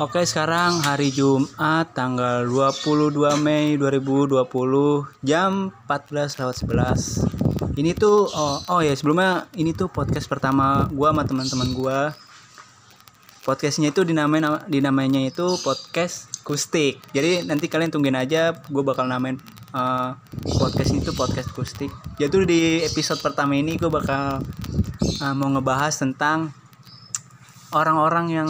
Oke, sekarang hari Jumat tanggal 22 Mei 2020 jam 14 lewat 11. Ini tuh oh, oh ya sebelumnya ini tuh podcast pertama gua sama teman-teman gua. Podcastnya itu dinamain dinamainya itu podcast kustik. Jadi nanti kalian tungguin aja gue bakal namain uh, podcast itu podcast kustik. Jadi di episode pertama ini gue bakal uh, mau ngebahas tentang orang-orang yang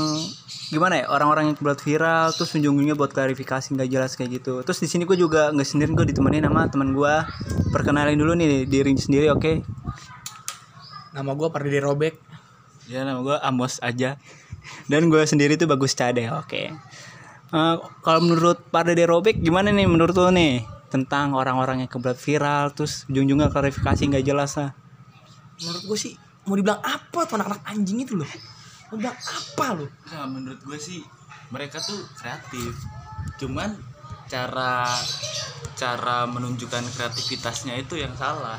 gimana ya orang-orang yang buat viral terus ujung-ujungnya buat klarifikasi nggak jelas kayak gitu terus di sini gue juga nggak sendiri gue ditemenin sama teman gue perkenalin dulu nih diri sendiri oke okay? Nama gue Pardi Robek. ya nama gue Amos aja dan gue sendiri tuh bagus cade oke okay. uh, kalau menurut Parde Robek gimana nih menurut lo nih tentang orang-orang yang kebelat viral terus ujung-ujungnya klarifikasi nggak jelas lah Menurut gue sih mau dibilang apa tuh anak-anak anjing itu loh. Bilang apa lo? Nah, menurut gue sih mereka tuh kreatif. Cuman cara cara menunjukkan kreativitasnya itu yang salah.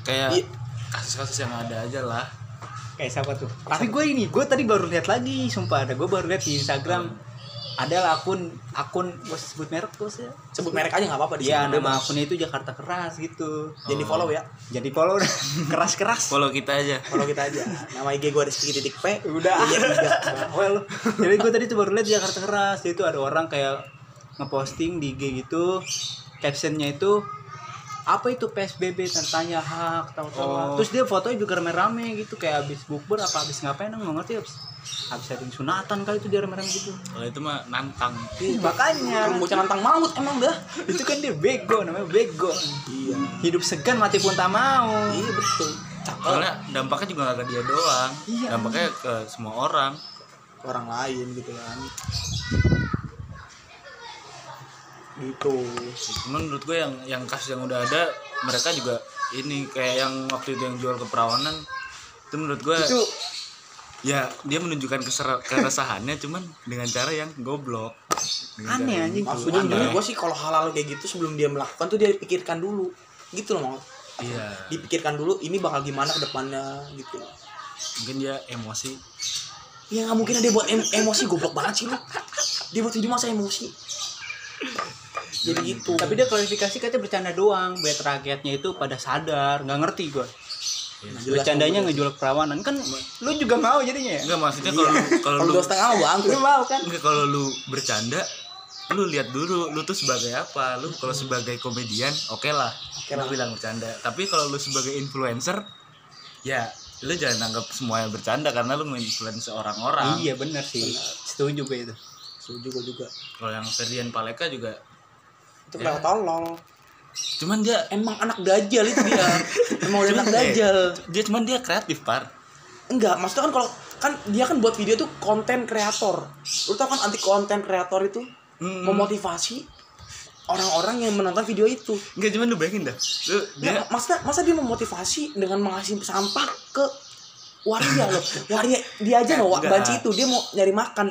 Kayak Iya. kasus-kasus yang ada aja lah. kayak siapa tuh tapi gue ini gue tadi baru lihat lagi sumpah ada gue baru lihat di Instagram ada lah akun akun gue sebut merek tuh sih Sebut merek aja nggak apa-apa di Iya, sini. nama akunnya itu Jakarta Keras gitu. Jadi follow ya. Jadi follow dah. keras-keras. Follow kita aja. Follow kita aja. Nama IG gue Rizky titik P. Udah. Iya well, jadi gue tadi tuh baru lihat Jakarta Keras. Itu ada orang kayak ngeposting di IG gitu. Captionnya itu apa itu PSBB tanya hak tahu tahu Oh. terus dia fotonya juga rame-rame gitu kayak habis bukber apa habis ngapain nggak ngerti habis habis having sunatan kali itu dia rame-rame gitu Kalau itu mah nantang. makanya Orang bocah nantang maut emang dah. itu kan dia bego namanya bego Iya. hidup segan mati pun tak mau Iya betul. Cakep. Soalnya dampaknya juga gak ke dia doang. Iya. Dampaknya ke semua orang. Orang lain gitu kan. Gitu. Cuman menurut gue yang yang kasus yang udah ada mereka juga ini kayak yang waktu itu yang jual keperawanan itu menurut gue itu ya dia menunjukkan keser- keresahannya cuman dengan cara yang goblok Dengan Aneh, anjing. yang Maksud aneh. menurut gue sih kalau hal-hal kayak gitu sebelum dia melakukan tuh dia pikirkan dulu. Gitu loh mau. iya Dipikirkan dulu ini bakal gimana ke depannya gitu. mungkin dia emosi Ya nggak mungkin ada dia buat em- emosi goblok banget sih lu. Dia buat video masa emosi. Jadi gitu. tapi dia klarifikasi katanya bercanda doang. Biar rakyatnya itu pada sadar. Nggak ngerti gue Iya. Jelas bercandanya ngejual perawanan kan lu juga mau jadinya ya? Enggak maksudnya kalau lu kalau Kalau lu dua setengah bang. lu mau kan? enggak kalau lu bercanda lu lihat dulu lu tuh sebagai apa? Lu kalau sebagai komedian oke lah. Oke lu lah. bilang bercanda. Tapi kalau lu sebagai influencer ya lu jangan anggap semuanya bercanda karena lu menginfluence orang-orang. Iya bener sih. Setuju gue itu. Setuju gue juga. kalau yang Ferdian Paleka juga Itu Ya. kayak tolol. cuman dia Emang anak dajal itu dia. Emang udah anak dajal. dia cuman dia kreatif par Enggak, maksudnya kan kalau kan dia kan buat video tuh konten kreator. Lu tau kan anti konten kreator itu Hmm. memotivasi orang-orang yang menonton video itu. Enggak cuman lu bayangin dah lu Ya, dia masa masa dia memotivasi dengan mengasih sampah ke waria loh. Waria dia aja loh, Enggak. banci itu dia mau nyari makan.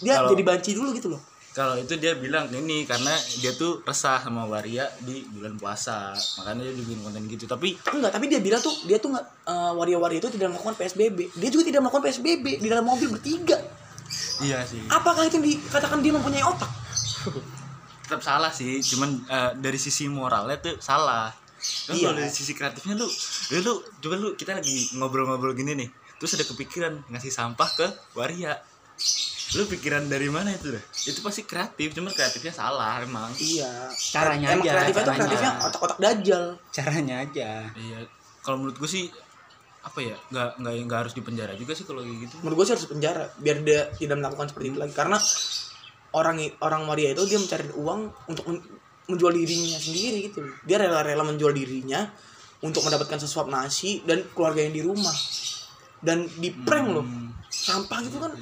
Dia Kalau- jadi banci dulu gitu loh. Kalau itu dia bilang ini karena dia tuh resah sama waria di bulan puasa makanya dia bikin konten gitu tapi Enggak, tapi dia bilang tuh dia tuh nggak eh, waria-waria itu tidak melakukan PSBB. Dia juga tidak melakukan PSBB di dalam mobil bertiga. iya sih Apakah itu dikatakan dia mempunyai otak? tetap salah sih cuman eh, dari sisi moralnya tuh salah kan Iya. kalau dari sisi kreatifnya lu lu, lu coba lu kita lagi ngobrol-ngobrol gini nih terus ada kepikiran ngasih sampah ke waria lu pikiran dari mana itu deh itu pasti kreatif cuman kreatifnya salah emang Iya. Caranya Emang aja, kreatifnya tuh caranya. kreatifnya otak-otak dajal. caranya aja iya kalau menurut gue sih apa ya nggak nggak nggak harus dipenjara juga sih kalau kayak gitu Menurut gue sih harus penjara biar dia tidak melakukan seperti itu lagi karena orang orang waria itu dia mencari uang untuk men- menjual dirinya sendiri gitu. Dia rela-rela menjual dirinya untuk mendapatkan sesuap nasi dan keluarga yang di rumah. Dan di prank loh. Hmm. Sampah gitu kan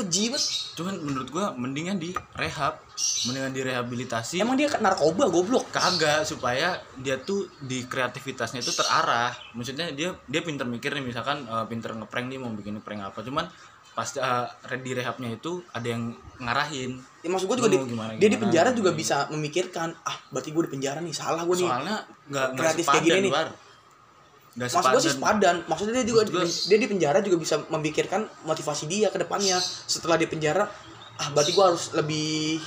keji banget. cuman menurut gua mendingan di rehab mendingan direhabilitasi Emang dia kan narkoba goblok. kagak supaya dia tuh di kreativitasnya itu terarah maksudnya dia dia pinter mikir nih misalkan eh, pinter ngeprank dia mau bikin prank apa cuman pas eh, di rehabnya itu ada yang ngarahin Ya maksud gue juga di- gimana- dia di gimana penjara gitu. juga bisa memikirkan ah berarti gue di penjara nih salah gue nih soalnya nggak kreatif kayak gini nih. Bar. Nggak maksud gue sih sepadan. maksudnya dia juga Maksud dia di penjara juga bisa memikirkan motivasi dia ke depannya. Setelah di penjara ah berarti gue harus lebih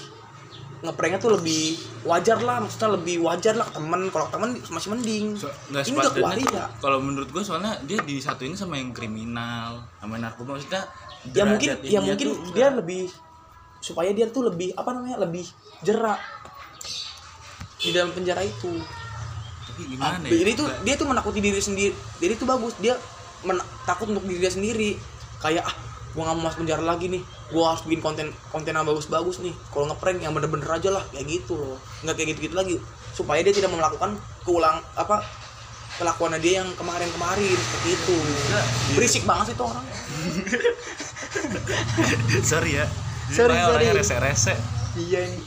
ngepranknya tuh lebih wajar lah. Maksudnya lebih wajar lah temen. Kalau temen masih mending. So, ini udah tuh, ya kalau menurut gue soalnya dia disatuin sama yang kriminal sama narkoba. Maksudnya ya mungkin ya ininya mungkin tuh dia enggak. lebih supaya dia tuh lebih apa namanya lebih jerak di dalam penjara itu tapi Ah, gimana ya? jadi tuh dia tuh menakuti diri sendiri jadi itu bagus dia men- takut untuk diri dia sendiri. Kayak ah gua nggak mau masuk penjara lagi nih gua harus bikin konten konten yang bagus-bagus nih. Kalau ngeprank yang bener-bener aja lah kayak gitu loh. Nggak kayak gitu-gitu lagi. Supaya dia tidak melakukan keulang apa kelakuannya dia yang kemarin-kemarin seperti itu. Berisik banget sih tuh orang. Sorry ya. Sorry, Sorry, orangnya sorry. rese-rese iya ini.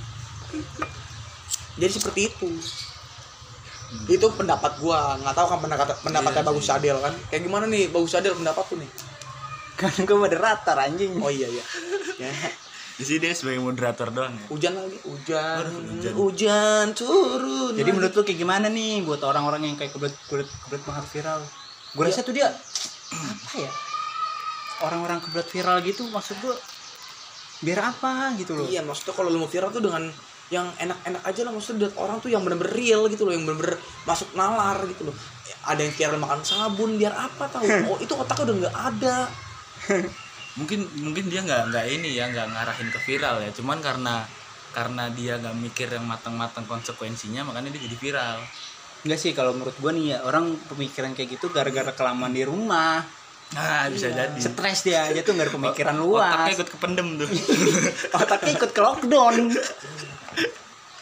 Jadi seperti itu itu pendapat gua. Nggak tahu kan pendapat pendapatnya Iya, bagus Sadel kan. Kayak gimana nih bagus Sadel pendapat tuh nih? Kan gue moderator anjing. Oh iya iya. Ya. Di sini dia sebagai moderator doang ya? Hujan lagi. Hujan. Aduh, hujan. hujan. Turun jadi lagi. menurut lu kayak gimana nih buat orang-orang yang kayak kebelet kebelet kebelet banget viral? Gue Iya. rasa tuh dia apa ya? Orang-orang kebelet viral gitu maksud gue biar apa gitu loh. Iya maksudnya kalau lu mau viral tuh dengan yang enak-enak aja lah maksudnya lihat orang tuh yang bener-bener real gitu loh yang bener-bener masuk nalar gitu loh. Ada yang viral makan sabun biar apa tahu oh itu otaknya udah nggak ada. Mungkin mungkin dia nggak nggak ini ya nggak ngarahin ke viral ya. Cuman karena karena dia nggak mikir yang matang-matang konsekuensinya makanya dia jadi viral. Enggak sih kalau menurut gue nih ya orang pemikiran kayak gitu gara-gara kelamaan di rumah nah bisa Iya. jadi. Stres dia dia tuh nggak ada pemikiran otaknya luas. ikut kependem tuh. Otaknya ikut ke lockdown.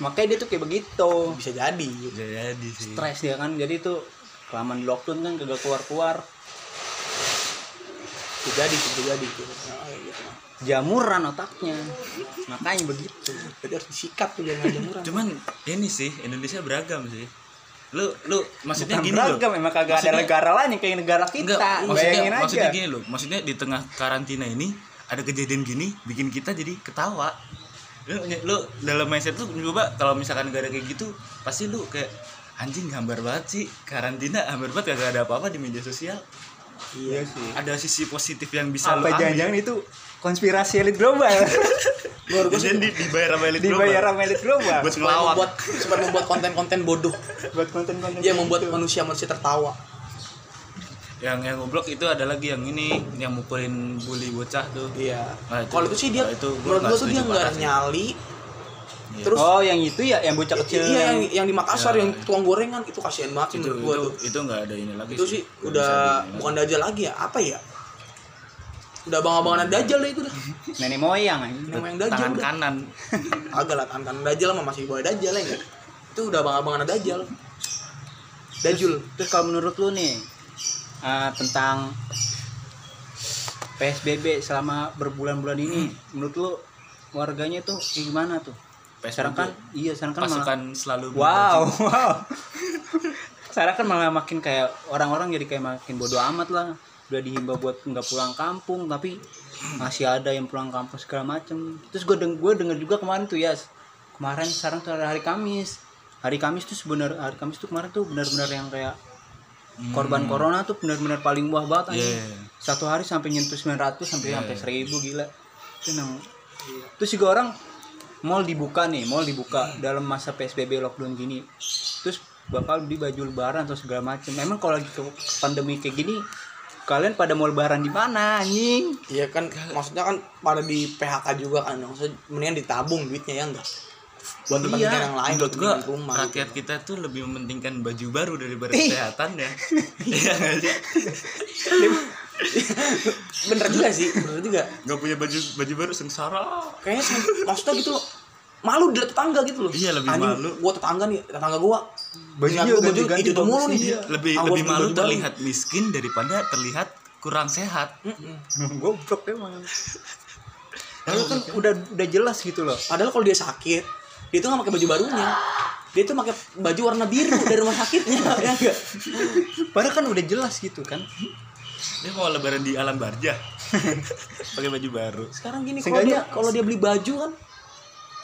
Makanya dia tuh kayak begitu. Bisa jadi. Bisa jadi sih. Stres dia kan jadi tuh kelamaan di lockdown kan kagak keluar keluar bisa jadi bisa jadi. Jamuran otaknya. Makanya begitu. Jadi harus disikat tuh jangan jamuran. Cuman ini sih Indonesia beragam sih lu lu maksudnya Bukan gini loh. beragam emang kagak ada negara lain yang kayak negara kita. Enggak, maksudnya, bayangin aja. maksudnya gini loh. Maksudnya di tengah karantina ini ada kejadian gini bikin kita jadi ketawa. Lu, lu dalam mindset tuh coba kalau misalkan ada kayak gitu pasti lu kayak anjing hambar banget sih. Karantina hambar banget gak ada apa-apa di media sosial. Iya sih. Ada sisi positif yang bisa lu apa jangan-jangan itu konspirasi elit global. Sih Kemudian di, dibayar sama elit dibayar global. sama elit global. Buat ngelawak. membuat supaya membuat konten-konten bodoh. Buat konten-konten yang membuat gitu. manusia manusia tertawa. Yang yang goblok itu ada lagi yang ini yang mukulin bully bocah tuh. Iya. Nah, kalau itu sih dia kalau itu gua menurut gua tuh dia nggak nyali. Iya. terus oh yang itu ya yang bocah kecil iya yang yang di Makassar Ya. yang tukang gorengan itu kasihan banget itu menurut gua itu tuh. itu nggak ada ini lagi itu sih. udah bukan dajal lagi ya apa ya udah abang-abangan dajal lah itu dah. Nenek moyang. Nenek moyang dajal tangan udah. kanan. Agak lah tangan kanan dajal mah masih boleh dajal ya itu udah abang-abangan dajal dajul terus kalau menurut lu nih eh, tentang PSBB selama berbulan-bulan ini menurut lu warganya tuh kayak gimana tuh? Sekarang kan iya sekarang kan malah pasukan selalu wow wow. Sekarang kan malah makin kayak orang-orang jadi kayak makin bodoh amat lah udah dihimbau buat nggak pulang kampung tapi masih ada yang pulang kampung segala macem. Terus gue deng gue denger juga kemarin tuh ya kemarin sekarang tuh ada hari Kamis. Hari Kamis tuh sebenarnya hari Kamis tuh kemarin tuh benar-benar yang kayak korban corona tuh benar-benar paling wah banget. Iya. satu hari sampai nyentuh 900 sampai Iya. sampai 1000 gila. Itu emang terus juga orang mall dibuka nih mall dibuka dalam masa PSBB lockdown gini. Terus bakal beli baju lebaran atau segala macam emang kalau lagi ke pandemi kayak gini kalian pada mau lebaran di mana anjing? Iya kan maksudnya kan pada di PHK juga kan maksudnya mendingan ditabung duitnya ya enggak? Buat Iya. yang lain buat gua rumah rakyat gitu. kita tuh lebih mementingkan baju baru daripada kesehatan ya. Iya nggak sih? Bener juga sih bener juga. Nggak punya baju baju baru sengsara. Kayaknya maksudnya gitu loh malu di tetangga gitu loh. Iya, lebih Anjing, malu. gua tetangga nih tetangga gua. Bajunya udah baju diganti itu tuh mulu nih. Iya. lebih gua lebih malu terlihat miskin daripada terlihat kurang sehat. Mm-mm. goblok emang lalu kan udah udah jelas gitu loh. Padahal kalau dia sakit dia tuh nggak pakai baju barunya. Dia tuh pakai baju warna biru dari rumah sakitnya ya enggak padahal kan udah jelas gitu kan. Dia mau lebaran di alam barja pakai baju baru. Sekarang gini kalau dia kalau dia beli baju kan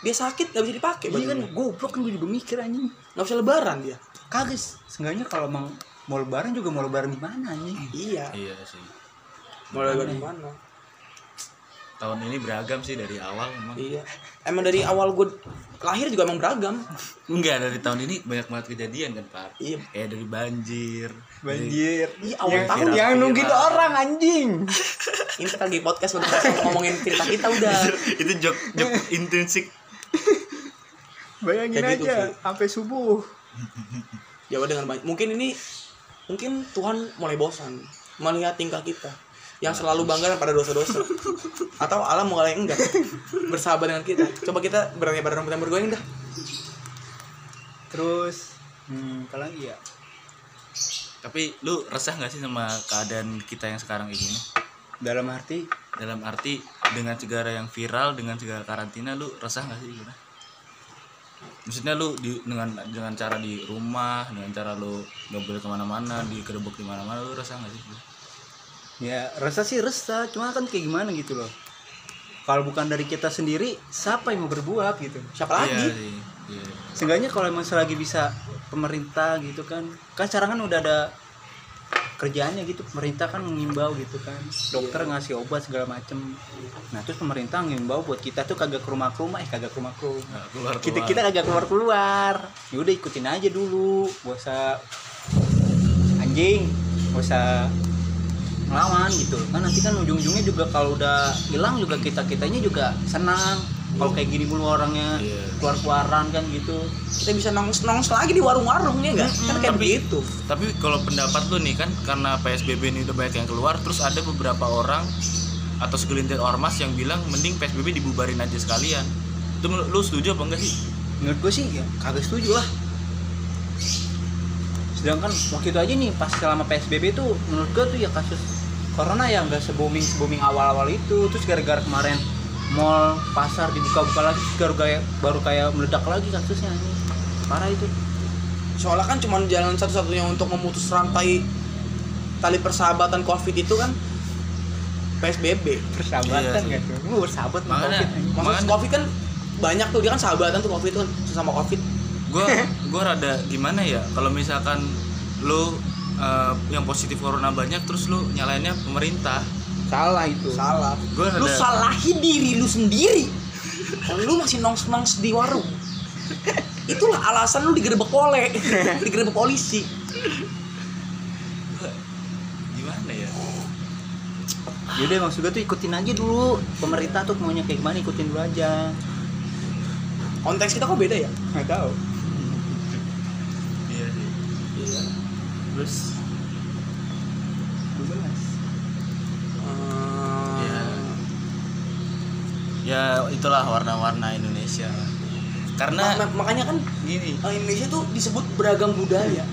dia sakit nggak bisa dipakai iya kan goblok kan gue juga mikir anjing. Nggak bisa lebaran dia. Kagak seenggaknya kalau emang mau lebaran juga mau lebaran di mana nih iya. Iya sih. Mulai dari mana tahun ini beragam sih dari awal memang. Iya. Emang dari awal gue lahir juga emang beragam. Enggak dari tahun ini banyak banget kejadian kan pak? Iya. Kayak dari banjir. Banjir. Iya, awal yang, tahun. yang nungguin orang anjing. Ini kita lagi podcast udah ngomongin cerita kita udah. Itu jok jok intrinsik bayangin Kayak gitu aja sih. sampai subuh. Jawab dengan banyak. Mungkin ini mungkin Tuhan mulai bosan melihat tingkah kita yang selalu bangga pada dosa-dosa. Atau Allah mulai enggak? Bersahabat dengan kita. Coba kita berani pada rambut yang bergoyang dah. Terus hmm, apa lagi ya? Tapi lu resah nggak sih sama keadaan kita yang sekarang ini dalam arti? Dalam arti dengan segala yang viral dengan segala karantina lu resah nggak sih gitu maksudnya lu di, dengan dengan cara di rumah dengan cara lu nggak boleh ke mana-mana di di mana-mana lu resah nggak sih ya rasa sih resah cuma kan kayak gimana gitu loh. Kalau bukan dari kita sendiri siapa yang mau berbuat gitu? Siapa iya lagi? sih iya. seenggaknya kalau emang selagi bisa pemerintah gitu kan kan sekarang kan udah ada kerjaannya gitu. Pemerintah kan mengimbau gitu kan. Dokter ngasih obat segala macem. Nah terus pemerintah ngimbau buat kita tuh kagak ke rumah ke rumah. Eh kagak ke rumah ke rumah. Nggak keluar kita keluar. kita kagak keluar keluar ya udah ikutin aja dulu. Gak usah anjing. Gak usah ngelawan gitu. Kan nanti kan ujung-ujungnya juga kalau udah hilang juga kita kitanya juga senang kalau kayak gini mulu orangnya Iya. keluar keluaran kan gitu. Kita bisa nongs nongs lagi di warung-warung ya enggak kan kayak Tapi- begitu. tapi kalau pendapat lu nih kan karena PSBB ini udah banyak yang keluar terus ada beberapa orang atau segelintir ormas yang bilang mending PSBB dibubarin aja sekalian. Itu lu setuju apa enggak sih? Menurut gue sih ya kagak setuju lah. Sedangkan waktu itu aja nih pas selama PSBB tuh menurut gue tuh ya kasus corona ya nggak se booming se booming awal-awal itu. Terus gara-gara kemarin mall pasar dibuka-buka lagi baru kayak baru kayak meledak lagi kasusnya ini parah itu. Soalnya kan cuma jalan satu-satunya untuk memutus rantai tali persahabatan covid itu kan PSBB persahabatan Iya kan lu bersahabat sama COVID. Maksud covid kan banyak tuh dia kan sahabatan tuh covid tuh sama covid. Gue gue rada gimana ya kalau misalkan lu eh, yang positif corona banyak terus lu nyalainnya pemerintah salah itu. Salah. Gue lu rada salahin diri lu sendiri. Kalau lu masih nongs nongs di warung. Itulah alasan lu digerebek pole digerebek polisi. Gimana ya? Yaudah maksud gue tuh ikutin aja dulu. Pemerintah tuh maunya kayak gimana ikutin dulu aja. Konteks kita kok beda ya? Nggak tahu. Iya sih. Iya. Terus? Iya. Ya itulah warna-warna Indonesia. Karena Ma- ma- makanya kan gini. eh, Indonesia tuh disebut beragam budaya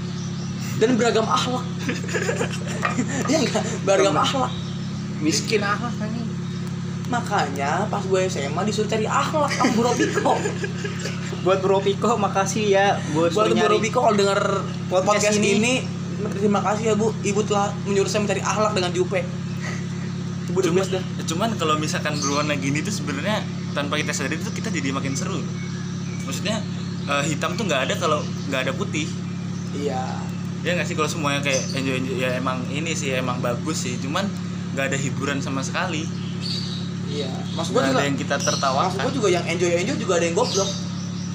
dan beragam akhlak. Ya enggak beragam akhlak. Miskin akhlak ini makanya pas gue SMA disuruh cari akhlak sama Bu Robiko. Buat Bro Piko makasih ya. Gue buat nyari Robiko kalau denger Podcast podcast, ini. ini. terima kasih ya Bu. Ibu telah menyuruh saya mencari akhlak dengan Jupe the cuman, dah cuman kalau misalkan berwarna gini tuh sebenarnya tanpa kita sadari tuh kita jadi makin seru. Maksudnya eh, hitam tuh nggak ada kalau nggak ada putih. Iya. Ya nggak sih kalau semuanya kayak enjoy enjoy ya emang ini sih emang bagus sih. Cuman nggak ada hiburan sama sekali. Iya. Maksud nggak juga ada yang kita maksud gue tertawakan juga yang enjoy enjoy juga ada yang goblok.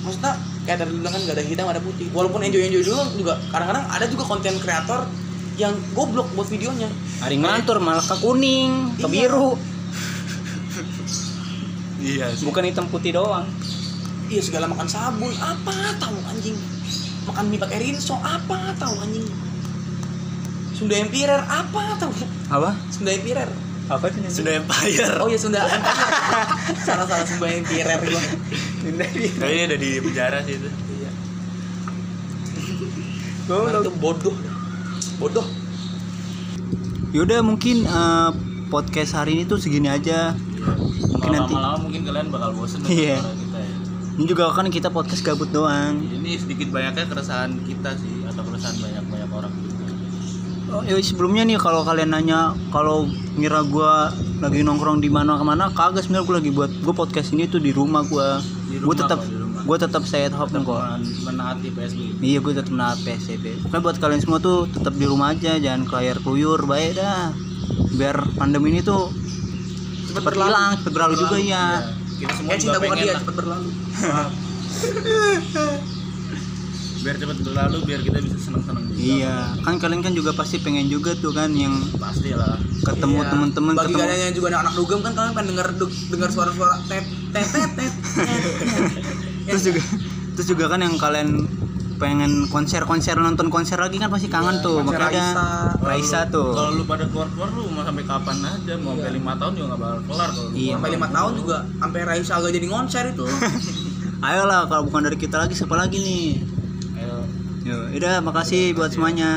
Maksudnya kayak tadi bilang kan gak ada hitam ada putih. Walaupun enjoy enjoy dulu juga kadang-kadang ada juga konten kreator yang goblok buat videonya. Hari ngantur malah ke kuning ke Iya. biru. Iya sih. Bukan hitam putih doang. Iya segala makan sabun. Apa tahu anjing? Makan mie pakai rinso apa tahu anjing? Sunda Empirer apa tahu? Apa? Sunda Empirer. Apa sih sudah empire. Oh ya Sunda Empirer salah salah Sunda Empirer gua. Kayaknya udah di penjara sih itu. Iya. Nah, itu bodoh bodoh Yaudah mungkin eh, podcast hari ini tuh segini aja. Mungkin nanti. lama-lama mungkin kalian bakal bosen Iya. suara kita ya Ini juga kan kita podcast gabut doang. ini sedikit banyaknya keresahan kita sih atau keresahan banyak banyak orang juga Oh, ya sebelumnya nih kalau kalian nanya kalau ngira gua lagi nongkrong di mana ke mana kagak sebenarnya gua lagi buat gua podcast ini tuh di rumah Gua rumah tetap gue tetap stay at home kok. Men- menaati PSBB iya gue tetap menaat PSBB Pokoknya buat kalian semua tuh tetap di rumah aja jangan kelayar keluyur baik dah. Biar pandemi ini tuh cepat hilang cepat berlalu juga ya kita semua juga cinta pengen dia cepet berlalu. biar cepat berlalu biar kita bisa seneng-seneng juga. Iya. Kan kalian kan juga pasti pengen juga tuh kan yang pasti lah ketemu Iya. temen-temen Bagi ketemu kalian yang juga anak-anak dugem kan kalian pengen denger du- dengar suara-suara tet tet tet tet. terus juga terus juga kan yang kalian pengen konser-konser nonton konser lagi kan pasti kangen tuh konser makanya Raisa. ada Raisa Kalau lu- tuh kalau lu pada keluar-keluar lu mau sampai kapan aja mau sampai lima tahun juga nggak bakal kelar kalau Iya. Sampai lima tahun juga sampai Raisa agak jadi konser itu. ayolah kalau bukan dari kita lagi siapa lagi nih Ayo. Yo, udah makasih buat semuanya